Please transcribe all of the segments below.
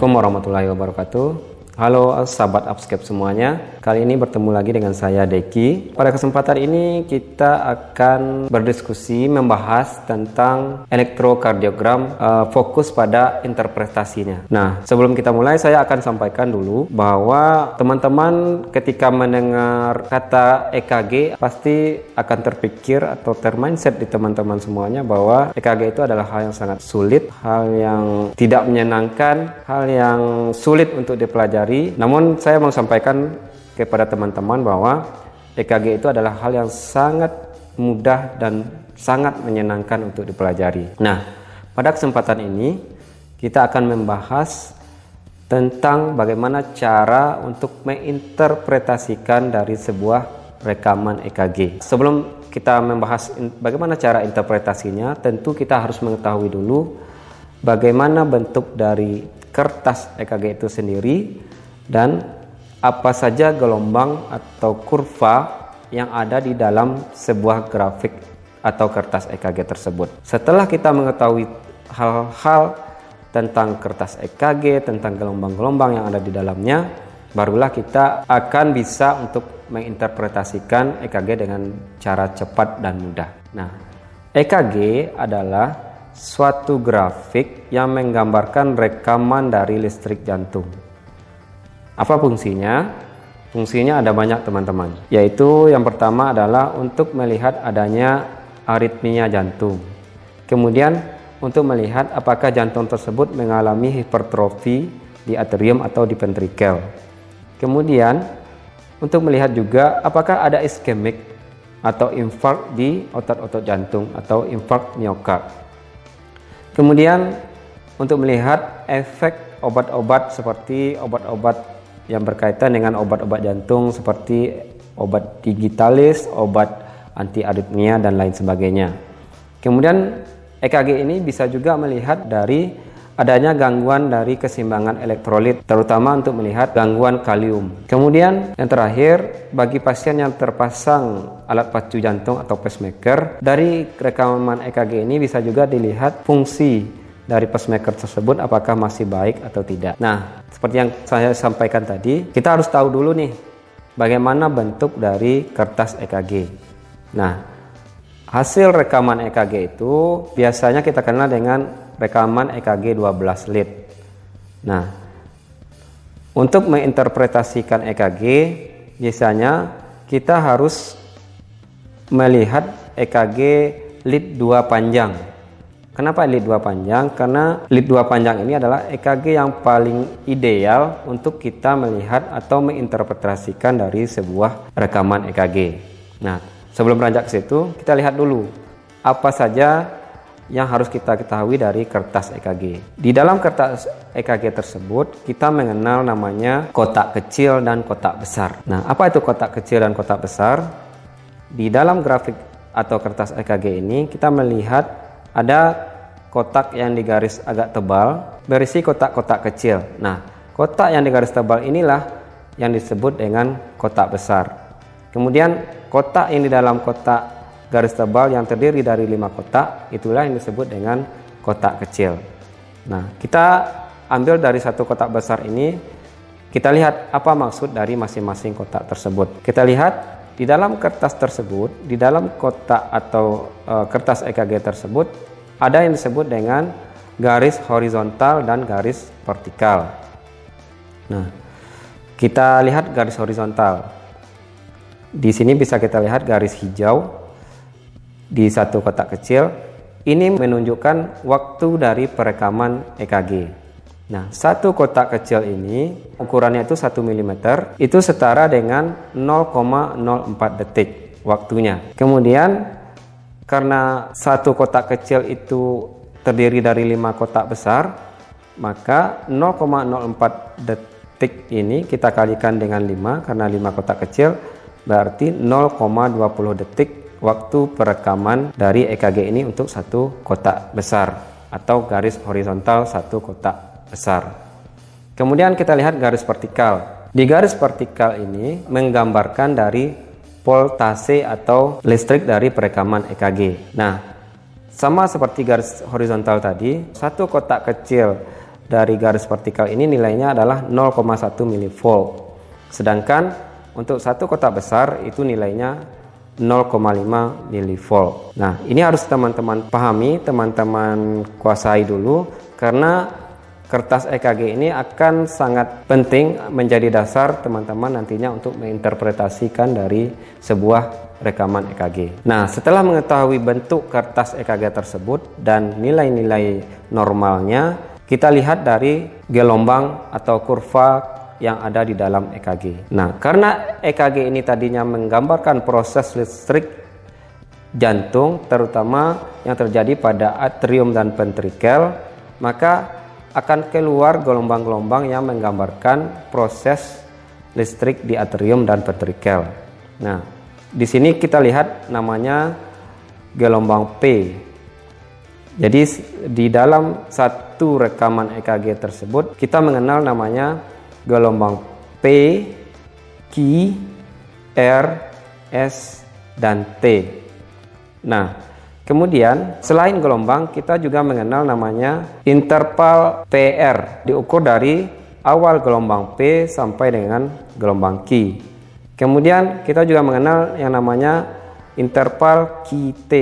Assalamualaikum warahmatullahi wabarakatuh. Halo sahabat Upscape semuanya. Kali ini bertemu lagi dengan saya Deki. Pada kesempatan ini kita akan berdiskusi membahas tentang elektrokardiogram uh, fokus pada interpretasinya. Nah, sebelum kita mulai saya akan sampaikan dulu bahwa teman-teman ketika mendengar kata EKG pasti akan terpikir atau termindset di teman-teman semuanya bahwa EKG itu adalah hal yang sangat sulit, hal yang tidak menyenangkan, hal yang sulit untuk dipelajari namun saya mau sampaikan kepada teman-teman bahwa EKG itu adalah hal yang sangat mudah dan sangat menyenangkan untuk dipelajari. Nah, pada kesempatan ini kita akan membahas tentang bagaimana cara untuk menginterpretasikan dari sebuah rekaman EKG. Sebelum kita membahas bagaimana cara interpretasinya, tentu kita harus mengetahui dulu bagaimana bentuk dari kertas EKG itu sendiri dan apa saja gelombang atau kurva yang ada di dalam sebuah grafik atau kertas EKG tersebut. Setelah kita mengetahui hal-hal tentang kertas EKG, tentang gelombang-gelombang yang ada di dalamnya, barulah kita akan bisa untuk menginterpretasikan EKG dengan cara cepat dan mudah. Nah, EKG adalah suatu grafik yang menggambarkan rekaman dari listrik jantung. Apa fungsinya? Fungsinya ada banyak teman-teman. Yaitu yang pertama adalah untuk melihat adanya aritmia jantung. Kemudian untuk melihat apakah jantung tersebut mengalami hipertrofi di atrium atau di ventrikel. Kemudian untuk melihat juga apakah ada iskemik atau infark di otot-otot jantung atau infark miokard. Kemudian untuk melihat efek obat-obat seperti obat-obat yang berkaitan dengan obat-obat jantung seperti obat digitalis, obat anti aritmia dan lain sebagainya. Kemudian EKG ini bisa juga melihat dari adanya gangguan dari keseimbangan elektrolit terutama untuk melihat gangguan kalium. Kemudian yang terakhir bagi pasien yang terpasang alat pacu jantung atau pacemaker dari rekaman EKG ini bisa juga dilihat fungsi dari pacemaker tersebut apakah masih baik atau tidak. Nah, seperti yang saya sampaikan tadi, kita harus tahu dulu nih bagaimana bentuk dari kertas EKG. Nah, hasil rekaman EKG itu biasanya kita kenal dengan rekaman EKG 12 lead. Nah, untuk menginterpretasikan EKG biasanya kita harus melihat EKG lead 2 panjang Kenapa lead 2 panjang? Karena lead 2 panjang ini adalah EKG yang paling ideal untuk kita melihat atau menginterpretasikan dari sebuah rekaman EKG. Nah, sebelum beranjak ke situ, kita lihat dulu apa saja yang harus kita ketahui dari kertas EKG. Di dalam kertas EKG tersebut, kita mengenal namanya kotak kecil dan kotak besar. Nah, apa itu kotak kecil dan kotak besar? Di dalam grafik atau kertas EKG ini, kita melihat ada kotak yang digaris agak tebal berisi kotak-kotak kecil. Nah, kotak yang digaris tebal inilah yang disebut dengan kotak besar. Kemudian kotak yang di dalam kotak garis tebal yang terdiri dari lima kotak itulah yang disebut dengan kotak kecil. Nah, kita ambil dari satu kotak besar ini kita lihat apa maksud dari masing-masing kotak tersebut. Kita lihat di dalam kertas tersebut, di dalam kotak atau e, kertas EKG tersebut ada yang disebut dengan garis horizontal dan garis vertikal. Nah, kita lihat garis horizontal. Di sini bisa kita lihat garis hijau di satu kotak kecil. Ini menunjukkan waktu dari perekaman EKG. Nah, satu kotak kecil ini ukurannya itu 1 mm, itu setara dengan 0,04 detik waktunya. Kemudian karena satu kotak kecil itu terdiri dari lima kotak besar, maka 0,04 detik ini kita kalikan dengan 5 karena 5 kotak kecil berarti 0,20 detik waktu perekaman dari EKG ini untuk satu kotak besar atau garis horizontal satu kotak besar. Kemudian kita lihat garis vertikal. Di garis vertikal ini menggambarkan dari voltase atau listrik dari perekaman EKG. Nah, sama seperti garis horizontal tadi, satu kotak kecil dari garis vertikal ini nilainya adalah 0,1 mV. Sedangkan untuk satu kotak besar itu nilainya 0,5 mV. Nah, ini harus teman-teman pahami, teman-teman kuasai dulu karena kertas EKG ini akan sangat penting menjadi dasar teman-teman nantinya untuk menginterpretasikan dari sebuah rekaman EKG. Nah, setelah mengetahui bentuk kertas EKG tersebut dan nilai-nilai normalnya, kita lihat dari gelombang atau kurva yang ada di dalam EKG. Nah, karena EKG ini tadinya menggambarkan proses listrik jantung terutama yang terjadi pada atrium dan ventrikel, maka akan keluar gelombang-gelombang yang menggambarkan proses listrik di atrium dan ventrikel. Nah, di sini kita lihat namanya gelombang P jadi di dalam satu rekaman EKG tersebut kita mengenal namanya gelombang P, Q, R, S, dan T. Nah, kemudian selain gelombang kita juga mengenal namanya interval PR diukur dari awal gelombang P sampai dengan gelombang Q. Kemudian kita juga mengenal yang namanya interval QT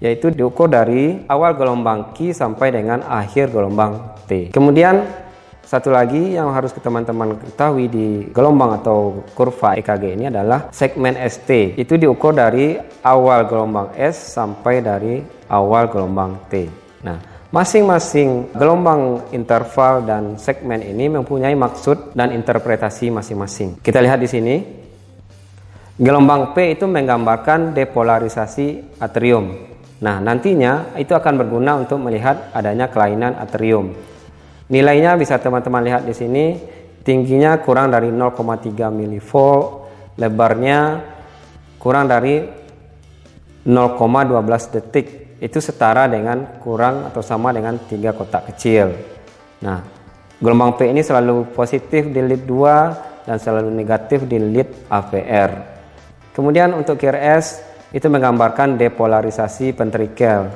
yaitu diukur dari awal gelombang Q sampai dengan akhir gelombang T. Kemudian satu lagi yang harus teman-teman ketahui di gelombang atau kurva EKG ini adalah segmen ST. Itu diukur dari awal gelombang S sampai dari awal gelombang T. Nah, masing-masing gelombang interval dan segmen ini mempunyai maksud dan interpretasi masing-masing. Kita lihat di sini. Gelombang P itu menggambarkan depolarisasi atrium Nah, nantinya itu akan berguna untuk melihat adanya kelainan atrium. Nilainya bisa teman-teman lihat di sini, tingginya kurang dari 0,3 mV, lebarnya kurang dari 0,12 detik. Itu setara dengan kurang atau sama dengan tiga kotak kecil. Nah, gelombang P ini selalu positif di lead 2 dan selalu negatif di lead AVR. Kemudian untuk QRS itu menggambarkan depolarisasi ventrikel.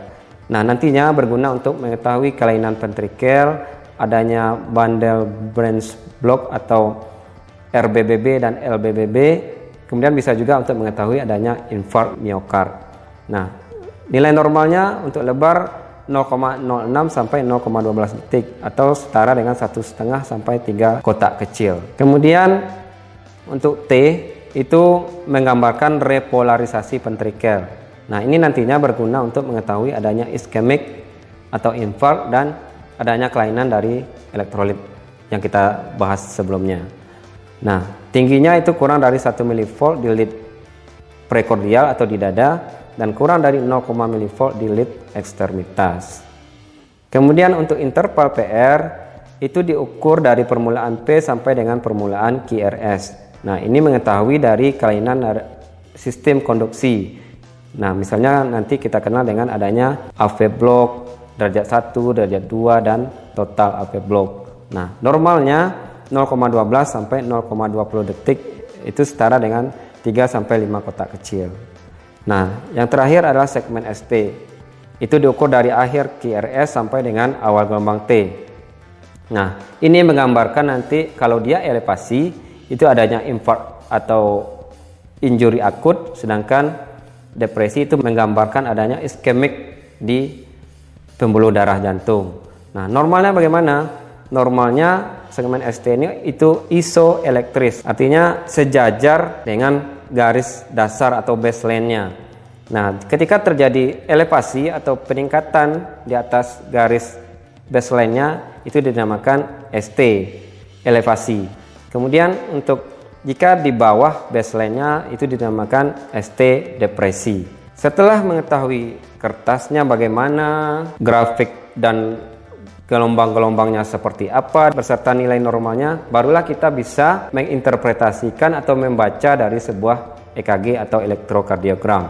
Nah, nantinya berguna untuk mengetahui kelainan ventrikel, adanya bandel branch block atau RBBB dan LBBB, kemudian bisa juga untuk mengetahui adanya infark miokard. Nah, nilai normalnya untuk lebar 0,06 sampai 0,12 detik atau setara dengan satu setengah sampai tiga kotak kecil. Kemudian untuk T itu menggambarkan repolarisasi ventrikel. Nah, ini nantinya berguna untuk mengetahui adanya iskemik atau infark dan adanya kelainan dari elektrolit yang kita bahas sebelumnya. Nah, tingginya itu kurang dari 1 mV di lead prekordial atau di dada dan kurang dari 0, mV di lead ekstremitas. Kemudian untuk interval PR itu diukur dari permulaan P sampai dengan permulaan QRS. Nah, ini mengetahui dari kelainan sistem konduksi. Nah, misalnya nanti kita kenal dengan adanya AV block, derajat 1, derajat 2, dan total AV block. Nah, normalnya 0,12 sampai 0,20 detik itu setara dengan 3 sampai 5 kotak kecil. Nah, yang terakhir adalah segmen ST. Itu diukur dari akhir QRS sampai dengan awal gelombang T. Nah, ini menggambarkan nanti kalau dia elevasi itu adanya infark atau injury akut sedangkan depresi itu menggambarkan adanya iskemik di pembuluh darah jantung. Nah, normalnya bagaimana? Normalnya segmen ST ini itu isoelektris, artinya sejajar dengan garis dasar atau baseline-nya. Nah, ketika terjadi elevasi atau peningkatan di atas garis baseline-nya itu dinamakan ST, elevasi. Kemudian untuk jika di bawah baseline-nya itu dinamakan ST depresi. Setelah mengetahui kertasnya bagaimana, grafik dan gelombang-gelombangnya seperti apa beserta nilai normalnya, barulah kita bisa menginterpretasikan atau membaca dari sebuah EKG atau elektrokardiogram.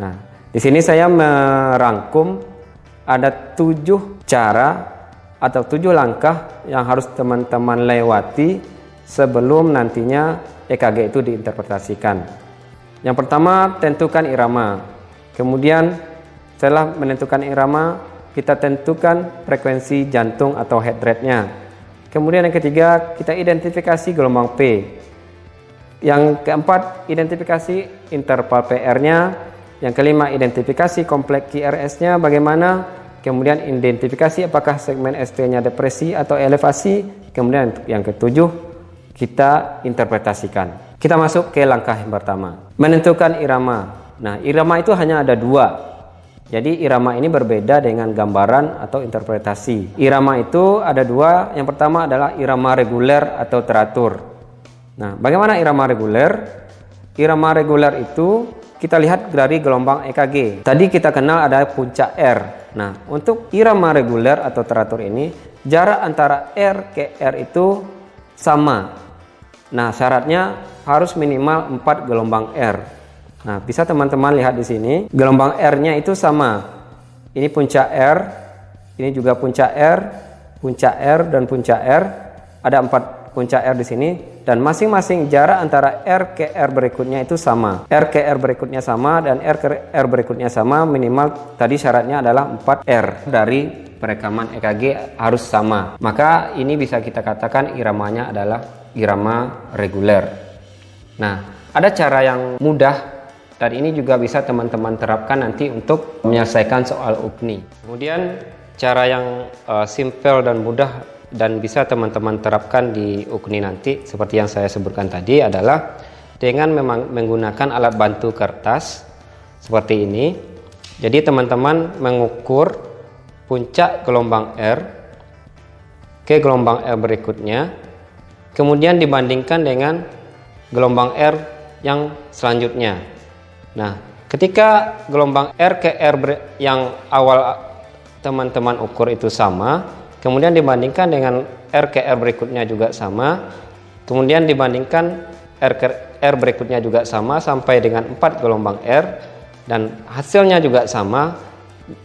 Nah, di sini saya merangkum ada tujuh cara atau tujuh langkah yang harus teman-teman lewati sebelum nantinya EKG itu diinterpretasikan. Yang pertama, tentukan irama. Kemudian setelah menentukan irama, kita tentukan frekuensi jantung atau heart rate-nya. Kemudian yang ketiga, kita identifikasi gelombang P. Yang keempat, identifikasi interval PR-nya. Yang kelima, identifikasi kompleks QRS-nya bagaimana. Kemudian identifikasi apakah segmen ST-nya depresi atau elevasi. Kemudian yang ketujuh, kita interpretasikan. Kita masuk ke langkah yang pertama. Menentukan irama. Nah, irama itu hanya ada dua. Jadi irama ini berbeda dengan gambaran atau interpretasi. Irama itu ada dua. Yang pertama adalah irama reguler atau teratur. Nah, bagaimana irama reguler? Irama reguler itu kita lihat dari gelombang EKG. Tadi kita kenal ada puncak R. Nah, untuk irama reguler atau teratur ini, jarak antara R ke R itu sama. Nah, syaratnya harus minimal 4 gelombang R. Nah, bisa teman-teman lihat di sini, gelombang R-nya itu sama. Ini puncak R, ini juga puncak R, puncak R dan puncak R. Ada empat puncak R di sini dan masing-masing jarak antara R ke R berikutnya itu sama. R ke R berikutnya sama dan R ke R berikutnya sama minimal tadi syaratnya adalah 4 R dari perekaman EKG harus sama. Maka ini bisa kita katakan iramanya adalah irama reguler. Nah, ada cara yang mudah dan ini juga bisa teman-teman terapkan nanti untuk menyelesaikan soal UPNI. Kemudian cara yang uh, simple dan mudah dan bisa teman-teman terapkan di UPNI nanti seperti yang saya sebutkan tadi adalah dengan memang menggunakan alat bantu kertas seperti ini. Jadi teman-teman mengukur puncak gelombang R ke gelombang R berikutnya, kemudian dibandingkan dengan gelombang R yang selanjutnya. Nah, ketika gelombang R ke R yang awal teman-teman ukur itu sama, kemudian dibandingkan dengan R ke R berikutnya juga sama, kemudian dibandingkan R ke R berikutnya juga sama sampai dengan 4 gelombang R dan hasilnya juga sama,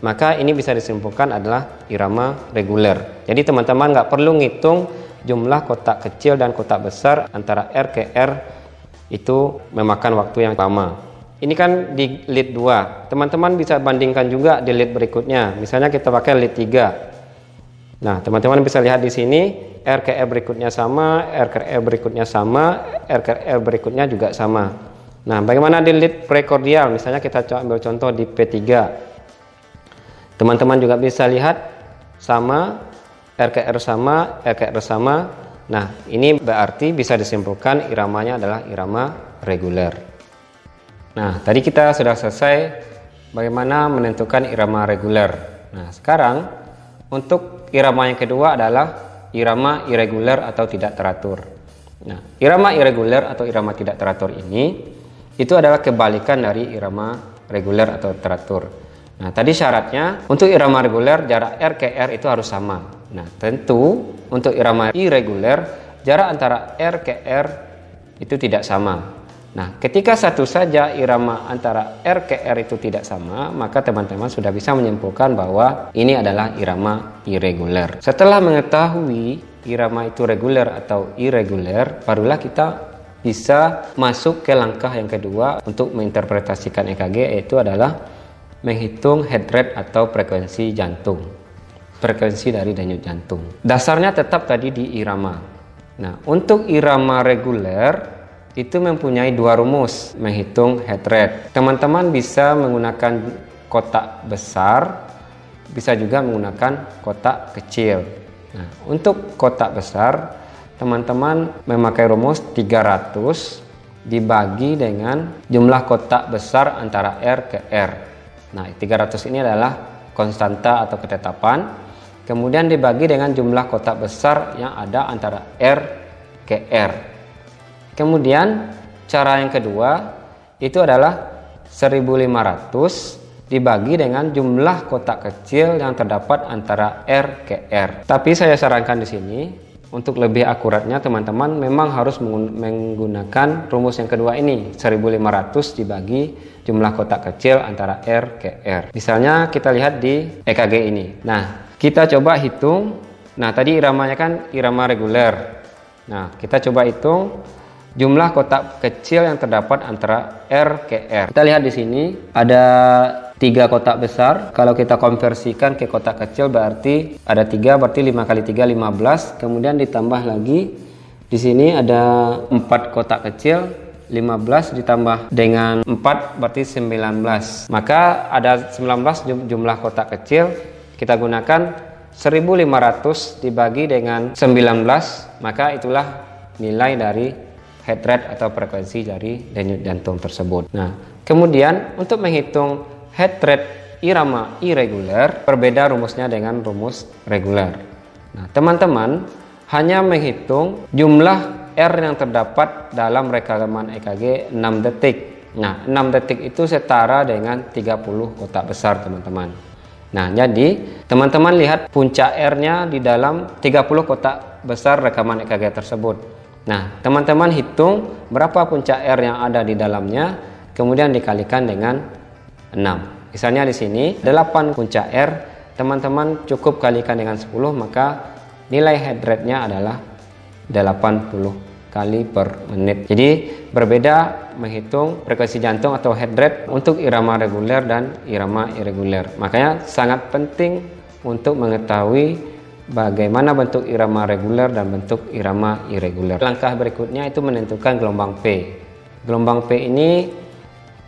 maka ini bisa disimpulkan adalah irama reguler. Jadi teman-teman nggak perlu ngitung jumlah kotak kecil dan kotak besar antara R ke R itu memakan waktu yang lama. Ini kan di lead 2. Teman-teman bisa bandingkan juga di lead berikutnya. Misalnya kita pakai lead 3. Nah, teman-teman bisa lihat di sini RKR berikutnya sama, RKR berikutnya sama, RKR berikutnya juga sama. Nah, bagaimana di lead prekordial? Misalnya kita coba ambil contoh di P3. Teman-teman juga bisa lihat sama, RKR sama, RKR sama. Nah, ini berarti bisa disimpulkan iramanya adalah irama reguler. Nah, tadi kita sudah selesai bagaimana menentukan irama reguler. Nah, sekarang untuk irama yang kedua adalah irama irregular atau tidak teratur. Nah, irama irregular atau irama tidak teratur ini itu adalah kebalikan dari irama reguler atau teratur. Nah, tadi syaratnya untuk irama reguler jarak R ke R itu harus sama. Nah, tentu untuk irama irregular jarak antara R ke R itu tidak sama. Nah, ketika satu saja irama antara R ke R itu tidak sama, maka teman-teman sudah bisa menyimpulkan bahwa ini adalah irama irregular. Setelah mengetahui irama itu reguler atau irregular, barulah kita bisa masuk ke langkah yang kedua untuk menginterpretasikan EKG yaitu adalah menghitung head rate atau frekuensi jantung. Frekuensi dari denyut jantung. Dasarnya tetap tadi di irama. Nah, untuk irama reguler itu mempunyai dua rumus menghitung head rate. Teman-teman bisa menggunakan kotak besar, bisa juga menggunakan kotak kecil. Nah, untuk kotak besar, teman-teman memakai rumus 300 dibagi dengan jumlah kotak besar antara R ke R. Nah, 300 ini adalah konstanta atau ketetapan. Kemudian dibagi dengan jumlah kotak besar yang ada antara R ke R. Kemudian cara yang kedua itu adalah 1500 dibagi dengan jumlah kotak kecil yang terdapat antara R ke R. Tapi saya sarankan di sini untuk lebih akuratnya teman-teman memang harus menggunakan rumus yang kedua ini 1500 dibagi jumlah kotak kecil antara R ke R. Misalnya kita lihat di EKG ini. Nah, kita coba hitung. Nah, tadi iramanya kan irama reguler. Nah, kita coba hitung jumlah kotak kecil yang terdapat antara R ke R. Kita lihat di sini ada tiga kotak besar. Kalau kita konversikan ke kotak kecil berarti ada tiga berarti 5 kali 3 15. Kemudian ditambah lagi di sini ada empat kotak kecil 15 ditambah dengan 4 berarti 19. Maka ada 19 jumlah kotak kecil. Kita gunakan 1500 dibagi dengan 19, maka itulah nilai dari heart rate atau frekuensi dari denyut jantung tersebut. Nah, kemudian untuk menghitung heart rate irama irregular, berbeda rumusnya dengan rumus reguler. Nah, teman-teman hanya menghitung jumlah R yang terdapat dalam rekaman EKG 6 detik. Nah, 6 detik itu setara dengan 30 kotak besar, teman-teman. Nah, jadi teman-teman lihat puncak R-nya di dalam 30 kotak besar rekaman EKG tersebut. Nah, teman-teman hitung berapa puncak R yang ada di dalamnya, kemudian dikalikan dengan 6. Misalnya di sini 8 puncak R, teman-teman cukup kalikan dengan 10, maka nilai head rate-nya adalah 80 kali per menit. Jadi berbeda menghitung frekuensi jantung atau heart rate untuk irama reguler dan irama irregular. Makanya sangat penting untuk mengetahui bagaimana bentuk irama reguler dan bentuk irama irregular. Langkah berikutnya itu menentukan gelombang P. Gelombang P ini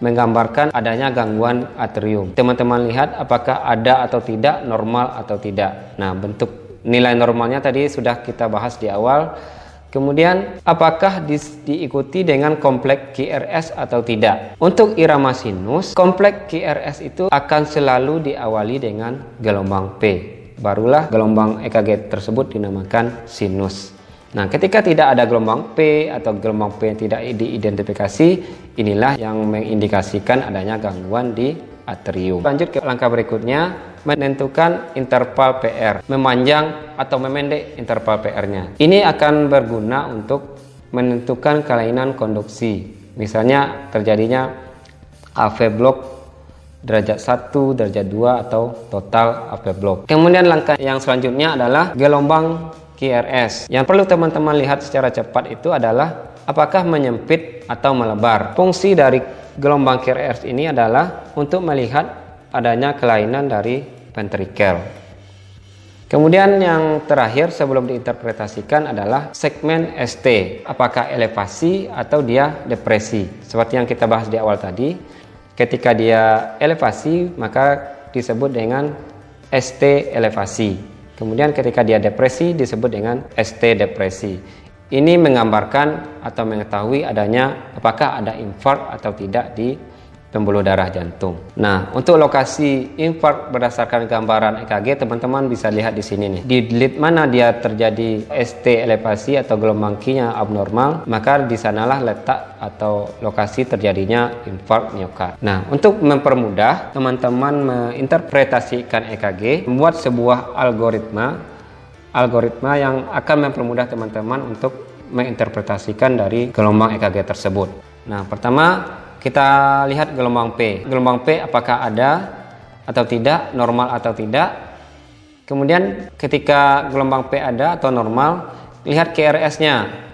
menggambarkan adanya gangguan atrium. Teman-teman lihat apakah ada atau tidak, normal atau tidak. Nah, bentuk nilai normalnya tadi sudah kita bahas di awal Kemudian apakah di, diikuti dengan kompleks QRS atau tidak? Untuk irama sinus, kompleks QRS itu akan selalu diawali dengan gelombang P. Barulah gelombang EKG tersebut dinamakan sinus. Nah, ketika tidak ada gelombang P atau gelombang P yang tidak diidentifikasi, inilah yang mengindikasikan adanya gangguan di atrium. Lanjut ke langkah berikutnya, menentukan interval PR, memanjang atau memendek interval PR-nya. Ini akan berguna untuk menentukan kelainan konduksi. Misalnya terjadinya AV block derajat 1, derajat 2 atau total AV block. Kemudian langkah yang selanjutnya adalah gelombang QRS. Yang perlu teman-teman lihat secara cepat itu adalah apakah menyempit atau melebar. Fungsi dari gelombang QRS ini adalah untuk melihat adanya kelainan dari ventrikel. Kemudian yang terakhir sebelum diinterpretasikan adalah segmen ST. Apakah elevasi atau dia depresi? Seperti yang kita bahas di awal tadi, ketika dia elevasi maka disebut dengan ST elevasi. Kemudian ketika dia depresi disebut dengan ST depresi. Ini menggambarkan atau mengetahui adanya apakah ada infark atau tidak di pembuluh darah jantung. Nah, untuk lokasi infark berdasarkan gambaran EKG, teman-teman bisa lihat di sini nih. Di lead mana dia terjadi ST elevasi atau gelombang Q-nya abnormal, maka di sanalah letak atau lokasi terjadinya infark miokard. Nah, untuk mempermudah teman-teman menginterpretasikan EKG, membuat sebuah algoritma algoritma yang akan mempermudah teman-teman untuk menginterpretasikan dari gelombang EKG tersebut. Nah, pertama kita lihat gelombang P. Gelombang P apakah ada atau tidak, normal atau tidak. Kemudian ketika gelombang P ada atau normal, lihat KRS-nya.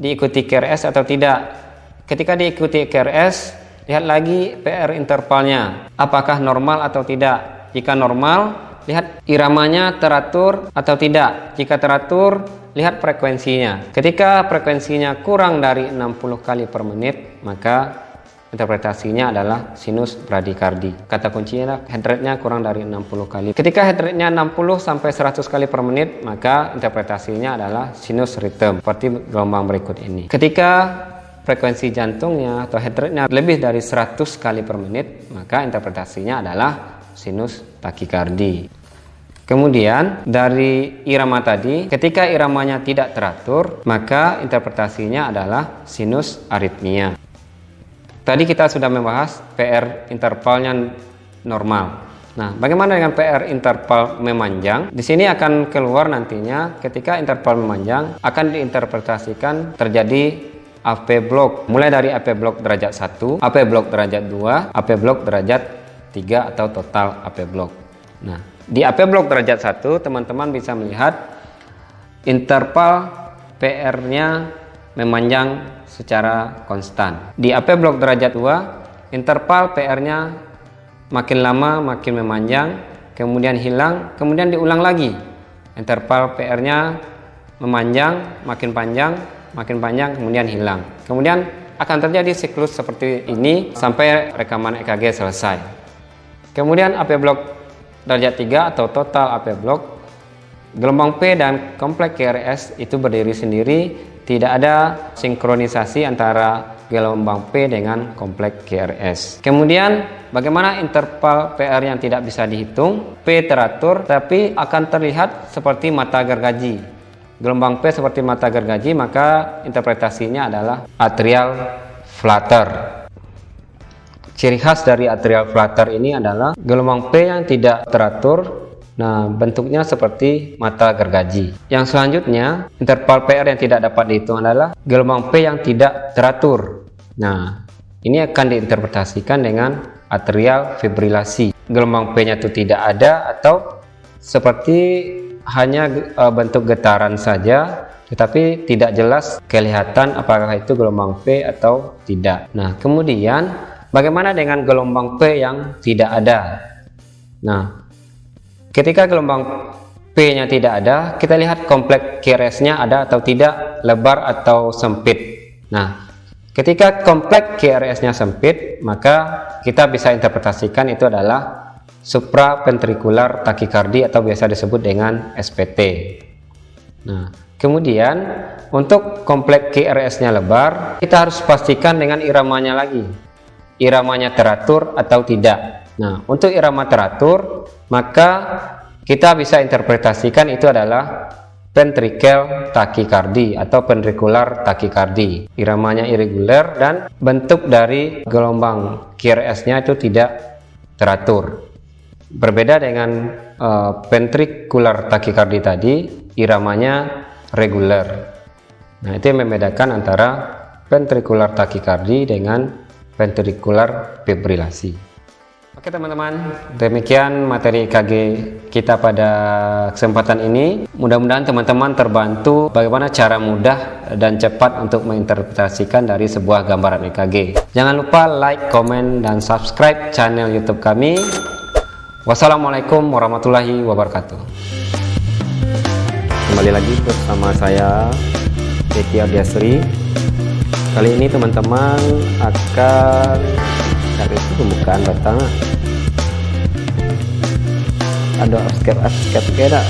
Diikuti KRS atau tidak. Ketika diikuti KRS, lihat lagi PR intervalnya. Apakah normal atau tidak? Jika normal, lihat iramanya teratur atau tidak. Jika teratur, lihat frekuensinya. Ketika frekuensinya kurang dari 60 kali per menit, maka interpretasinya adalah sinus bradikardi. Kata kuncinya head rate-nya kurang dari 60 kali. Ketika head rate-nya 60 sampai 100 kali per menit, maka interpretasinya adalah sinus rhythm seperti gelombang berikut ini. Ketika frekuensi jantungnya atau head rate-nya lebih dari 100 kali per menit, maka interpretasinya adalah sinus takikardi. Kemudian dari irama tadi, ketika iramanya tidak teratur, maka interpretasinya adalah sinus aritmia. Tadi kita sudah membahas PR intervalnya normal. Nah, bagaimana dengan PR interval memanjang? Di sini akan keluar nantinya ketika interval memanjang akan diinterpretasikan terjadi AP block mulai dari AP block derajat 1, AP block derajat 2, AP block derajat 3 atau total AP block. Nah, di AP block derajat 1 teman-teman bisa melihat interval PR-nya memanjang secara konstan. Di AP blok derajat 2, interval PR-nya makin lama makin memanjang, kemudian hilang, kemudian diulang lagi. Interval PR-nya memanjang, makin panjang, makin panjang, kemudian hilang. Kemudian akan terjadi siklus seperti ini sampai rekaman EKG selesai. Kemudian AP blok derajat 3 atau total AP blok gelombang P dan kompleks KRS itu berdiri sendiri, tidak ada sinkronisasi antara gelombang P dengan kompleks KRS. Kemudian bagaimana interval PR yang tidak bisa dihitung? P teratur tapi akan terlihat seperti mata gergaji gelombang P seperti mata gergaji maka interpretasinya adalah atrial flutter ciri khas dari atrial flutter ini adalah gelombang P yang tidak teratur Nah, bentuknya seperti mata gergaji. Yang selanjutnya, interval PR yang tidak dapat dihitung adalah gelombang P yang tidak teratur. Nah, ini akan diinterpretasikan dengan atrial fibrilasi. Gelombang P-nya itu tidak ada atau seperti hanya uh, bentuk getaran saja tetapi tidak jelas kelihatan apakah itu gelombang P atau tidak. Nah, kemudian bagaimana dengan gelombang P yang tidak ada? Nah, ketika gelombang P-nya tidak ada, kita lihat kompleks QRS-nya ada atau tidak, lebar atau sempit. Nah, ketika kompleks QRS-nya sempit, maka kita bisa interpretasikan itu adalah supraventrikular takikardi atau biasa disebut dengan SPT. Nah, kemudian untuk kompleks KRS-nya lebar, kita harus pastikan dengan iramanya lagi. Iramanya teratur atau tidak. Nah, untuk irama teratur, maka kita bisa interpretasikan itu adalah ventricle takikardi atau ventricular takikardi. Iramanya irregular dan bentuk dari gelombang KRS-nya itu tidak teratur. Berbeda dengan uh, ventricular tachycardia tadi, iramanya reguler. Nah, itu yang membedakan antara ventricular tachycardia dengan ventricular fibrilasi. Oke teman-teman, demikian materi EKG kita pada kesempatan ini. Mudah-mudahan teman-teman terbantu bagaimana cara mudah dan cepat untuk menginterpretasikan dari sebuah gambaran EKG. Jangan lupa like, komen, dan subscribe channel YouTube kami Wassalamualaikum warahmatullahi wabarakatuh. Kembali lagi bersama saya Eki Ardiasri. Kali ini teman-teman akan cari itu pembukaan data. Ada escape escape keda.